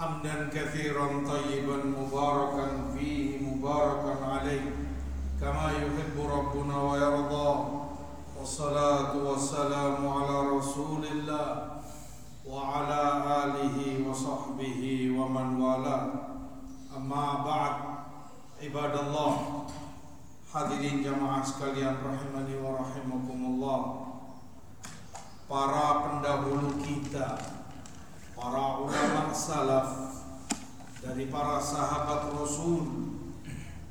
حمدا كثيرا طيبا مباركا فيه مباركا عليه كما يحب ربنا ويرضى والصلاة والسلام على رسول الله وعلى آله وصحبه ومن والاه. أما بعد عباد الله Hadirin jamaah sekalian rahimani wa rahimakumullah Para pendahulu kita. Para ulama salaf Dari para sahabat Rasul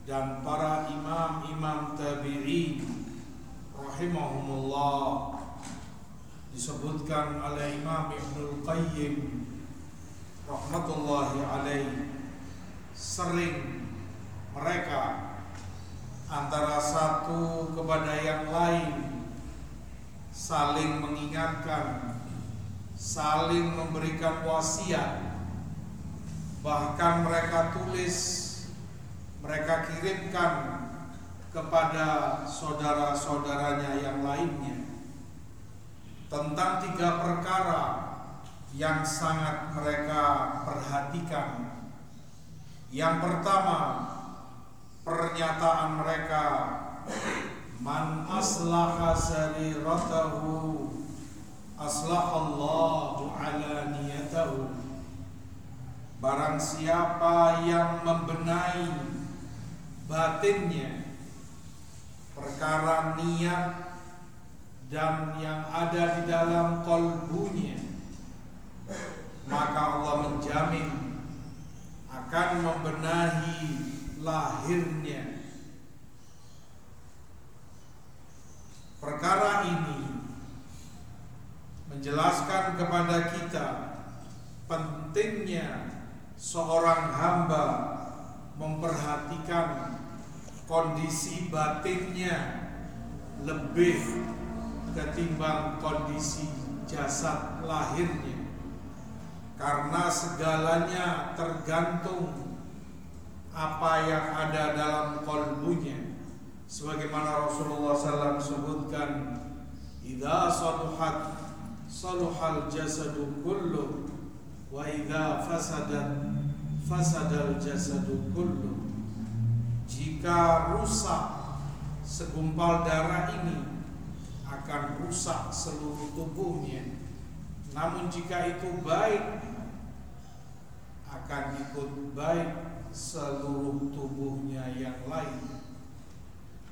Dan para imam-imam tabi'in Rahimahumullah Disebutkan oleh Imam Ibnul Qayyim Rahmatullahi alaih Sering mereka antara satu kepada yang lain saling mengingatkan saling memberikan wasiat. Bahkan mereka tulis mereka kirimkan kepada saudara-saudaranya yang lainnya tentang tiga perkara yang sangat mereka perhatikan. Yang pertama pernyataan mereka man aslaha sariratahu aslahallahu ala niyatahu. Barang siapa yang membenahi batinnya perkara niat dan yang ada di dalam kolbunya maka Allah menjamin akan membenahi lahirnya. Perkara ini menjelaskan kepada kita pentingnya seorang hamba memperhatikan kondisi batinnya lebih ketimbang kondisi jasad lahirnya. Karena segalanya tergantung apa yang ada dalam kolbunya. Sebagaimana Rasulullah SAW sebutkan idza saluhat saluhal jasadu kullu wa idza fasadat fasadal jasadu kullu jika rusak segumpal darah ini akan rusak seluruh tubuhnya namun jika itu baik akan ikut baik seluruh tubuhnya yang lain.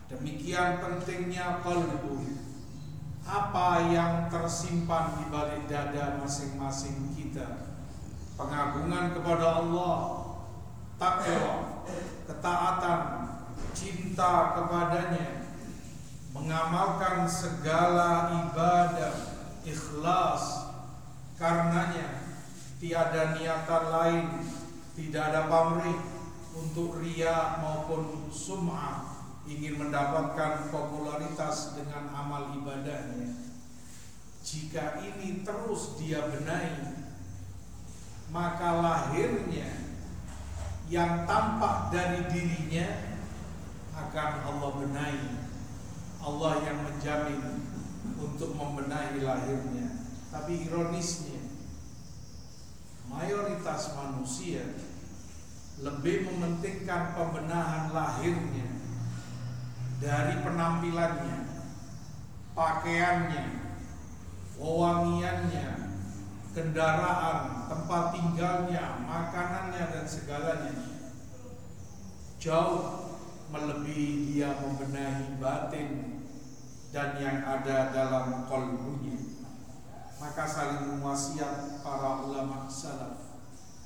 Demikian pentingnya kalbu. Apa yang tersimpan di balik dada masing-masing kita. Pengagungan kepada Allah, takwa, ketaatan, cinta kepadanya, mengamalkan segala ibadah, ikhlas, karenanya tiada niatan lain, tidak ada pamrih, untuk ria maupun sum'ah ingin mendapatkan popularitas dengan amal ibadahnya. Jika ini terus dia benahi maka lahirnya yang tampak dari dirinya akan Allah benahi. Allah yang menjamin untuk membenahi lahirnya. Tapi ironisnya mayoritas manusia lebih mementingkan pembenahan lahirnya dari penampilannya, pakaiannya, wewangiannya, kendaraan, tempat tinggalnya, makanannya dan segalanya. Jauh melebihi dia membenahi batin dan yang ada dalam kolbunya. Maka saling mewasiat para ulama salaf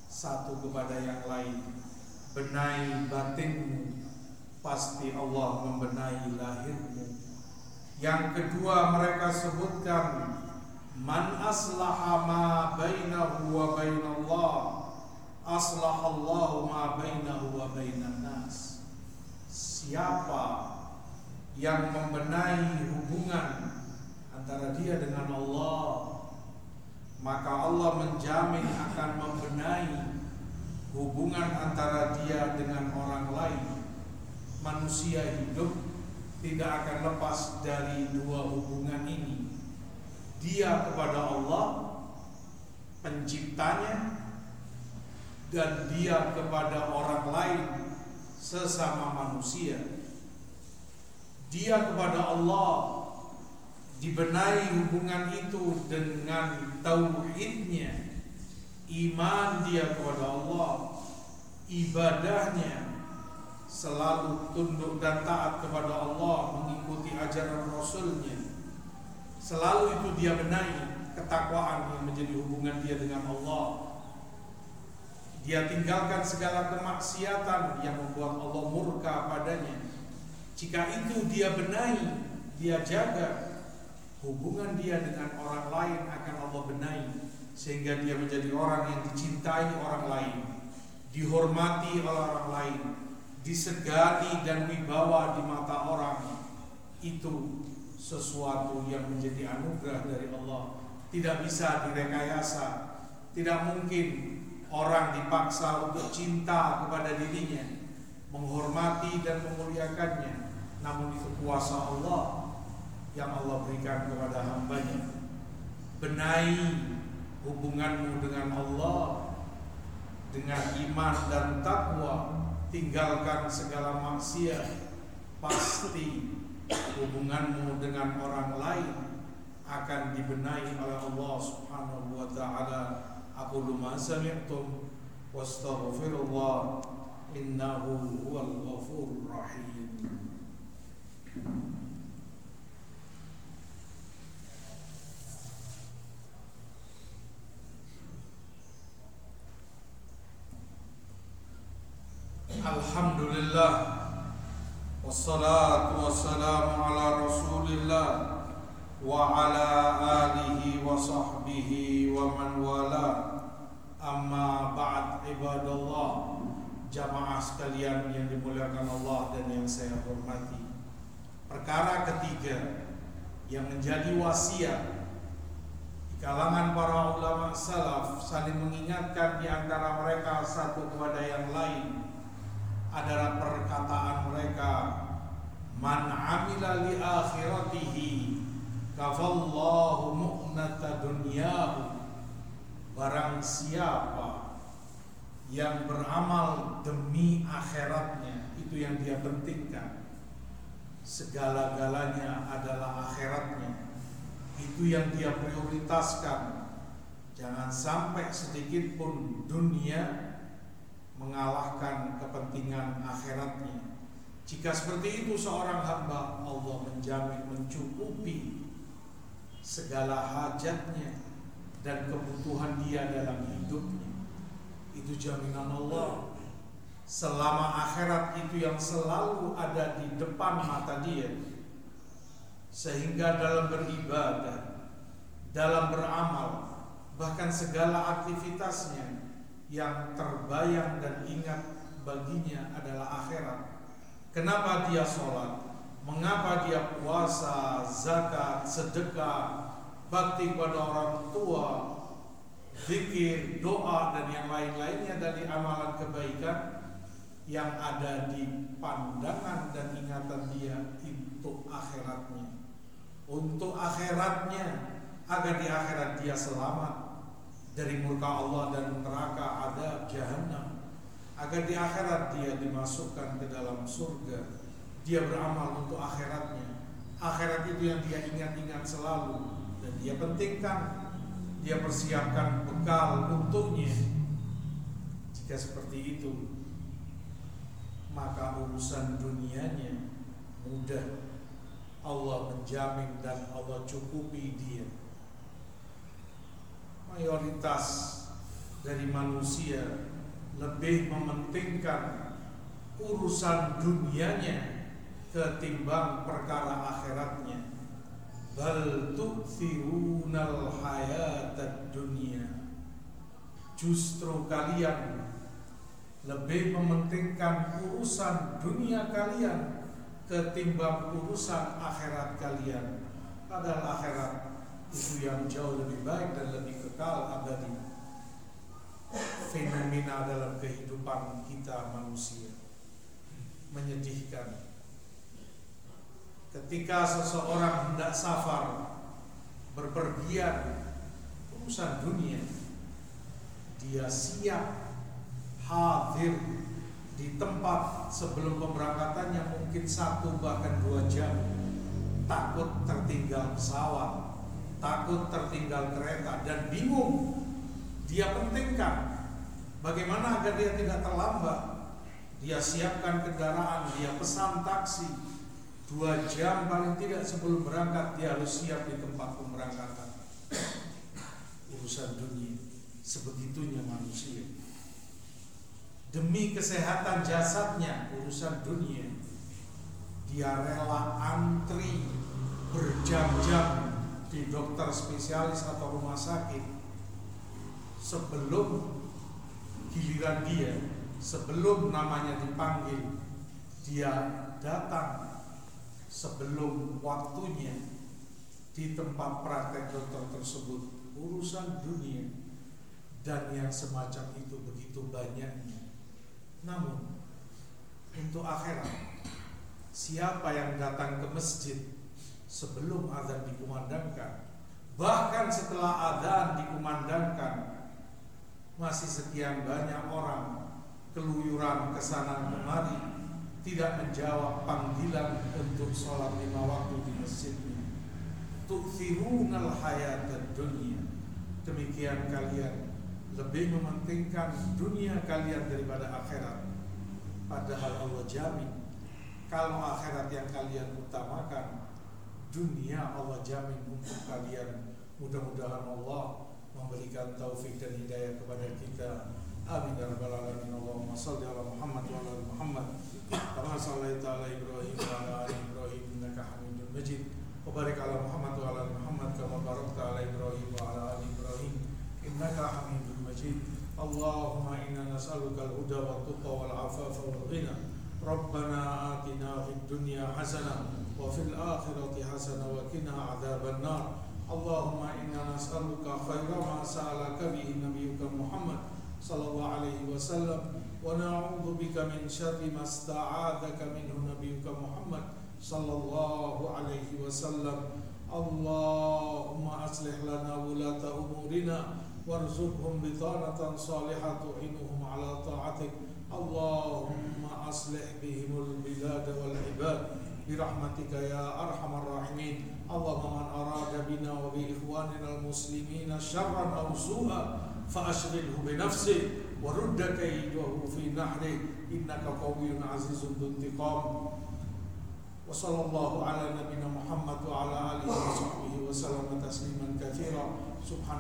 satu kepada yang lain benahi batinmu pasti Allah membenahi lahirmu. Yang kedua mereka sebutkan man aslaha ma bainahu wa bainallah. Aslahallahu ma bainahu wa bainan nas. Siapa yang membenahi hubungan antara dia dengan Allah maka Allah menjamin akan membenahi hubungan antara dia dengan orang lain manusia hidup tidak akan lepas dari dua hubungan ini. Dia kepada Allah penciptanya dan dia kepada orang lain sesama manusia. Dia kepada Allah dibenahi hubungan itu dengan tauhidnya. Iman dia kepada Allah ibadahnya selalu tunduk dan taat kepada Allah mengikuti ajaran Rasulnya. Selalu itu dia benahi ketakwaan yang menjadi hubungan dia dengan Allah. Dia tinggalkan segala kemaksiatan yang membuat Allah murka padanya. Jika itu dia benahi, dia jaga hubungan dia dengan orang lain akan Allah benahi sehingga dia menjadi orang yang dicintai orang lain, dihormati oleh orang lain, disegani dan wibawa di mata orang. Itu sesuatu yang menjadi anugerah dari Allah, tidak bisa direkayasa, tidak mungkin Orang dipaksa untuk cinta kepada dirinya, menghormati dan memuliakannya. Namun itu kuasa Allah yang Allah berikan kepada hambanya. Benahi hubunganmu dengan Allah dengan iman dan takwa, tinggalkan segala maksiat, pasti hubunganmu dengan orang lain akan dibenahi oleh Allah Subhanahu wa taala. Aku luma sami'tum wastaghfirullah innahu huwal ghafurur rahim. لله والصلاة والسلام على رسول الله وعلى آله وصحبه ومن والاه Amma ba'd ibadallah Jamaah sekalian yang dimuliakan Allah dan yang saya hormati Perkara ketiga Yang menjadi wasiat Di kalangan para ulama salaf Saling mengingatkan di antara mereka Satu kepada yang lain Adalah perkataan mereka Man amila li akhiratihi Kafallahu mu'nata dunyahu. Barang siapa yang beramal demi akhiratnya Itu yang dia pentingkan. Segala-galanya adalah akhiratnya. Itu yang dia prioritaskan. Jangan sampai sedikit pun dunia Mengalahkan kepentingan akhiratnya Jika seperti itu seorang hamba Allah menjamin mencukupi segala hajatnya dan kebutuhan dia dalam hidupnya. Itu jaminan Allah. Selama akhirat itu yang selalu ada di depan mata dia. Sehingga dalam beribadah, dalam beramal, bahkan segala aktivitasnya yang terbayang dan ingat baginya adalah akhirat. Kenapa dia sholat? Mengapa dia puasa, zakat, sedekah, bakti kepada orang tua, zikir, doa dan yang lain-lainnya dari amalan kebaikan yang ada di pandangan dan ingatan dia untuk akhiratnya. Untuk akhiratnya agar di akhirat dia selamat dari murka Allah dan neraka ada jahanam. Agar di akhirat dia dimasukkan ke dalam surga. Dia beramal untuk akhiratnya. Akhirat itu yang dia ingat-ingat selalu dan dia pentingkan dia persiapkan bekal untuknya jika seperti itu maka urusan dunianya mudah Allah menjamin dan Allah cukupi dia mayoritas dari manusia lebih mementingkan urusan dunianya ketimbang perkara akhiratnya. Bal tu'thirunal hayatad dunia justru kalian lebih mementingkan urusan dunia kalian ketimbang urusan akhirat kalian. Padahal akhirat itu yang jauh lebih baik dan lebih kekal abadi fenomena dalam kehidupan kita manusia. Menyedihkan. Ketika seseorang hendak safar berpergian urusan dunia dia siap hadir di tempat sebelum pemberangkatannya mungkin satu bahkan dua jam. Takut tertinggal pesawat takut tertinggal kereta dan bingung. Dia pentingkan bagaimana agar dia tidak terlambat. Dia siapkan kendaraan dia pesan taksi. Dua jam paling tidak sebelum berangkat dia harus siap di tempat pemberangkatan. Urusan dunia sebegitunya manusia. Demi kesehatan jasadnya urusan dunia. Dia rela antri berjam-jam di dokter spesialis atau rumah sakit sebelum giliran dia sebelum namanya dipanggil dia datang sebelum waktunya di tempat praktek dokter tersebut urusan dunia dan yang semacam itu begitu banyaknya. Namun untuk akhirat siapa yang datang ke masjid sebelum azan dikumandangkan. Bahkan setelah azan dikumandangkan masih sekian banyak orang keluyuran ke sana kemari tidak menjawab panggilan untuk sholat lima waktu di masjidnya. Tu'thirunal hayatad dunia demikian kalian lebih mementingkan dunia kalian daripada akhirat. Padahal Allah jamin kalau akhirat yang kalian utamakan, dunia Allah jamin untuk kalian. Mudah-mudahan Allah memberikan taufik dan hidayah kepada kita. Amin ya rabbal alamin. Allahumma salli ala Muhammad wa ala Muhammad. Kama sallaita ala Ibrahim wa ala ali Ibrahim innaka Hamidum Majid. Wa barik ala Muhammad wa ala Muhammad kama barakta ala Ibrahim wa ala ali Ibrahim innaka Hamidum Majid. Allahumma inna nas'aluka al-huda wa tuqa wal afafa wal ghina Rabbana atina fid dunya hasanah وفي الآخرة حسنة وقنا عذاب النار. اللهم إنا نسألك خير ما سألك به نبيك محمد صلى الله عليه وسلم ونعوذ بك من شر ما استعاذك منه نبيك محمد صلى الله عليه وسلم. اللهم أصلح لنا ولاة أمورنا وارزقهم بطانة صالحة تعينهم على طاعتك. اللهم أصلح والعباد برحمتك يا أرحم الراحمين. اللهم من أراد بنا وبإخواننا المسلمين شرا أو سوءا فأشغله بنفسه ورد كيده في نحره. إنك قوي عزيز ذو انتقام. وصلى الله على نبينا محمد وعلى آله وصحبه وسلم تسليما كثيرا. سبحان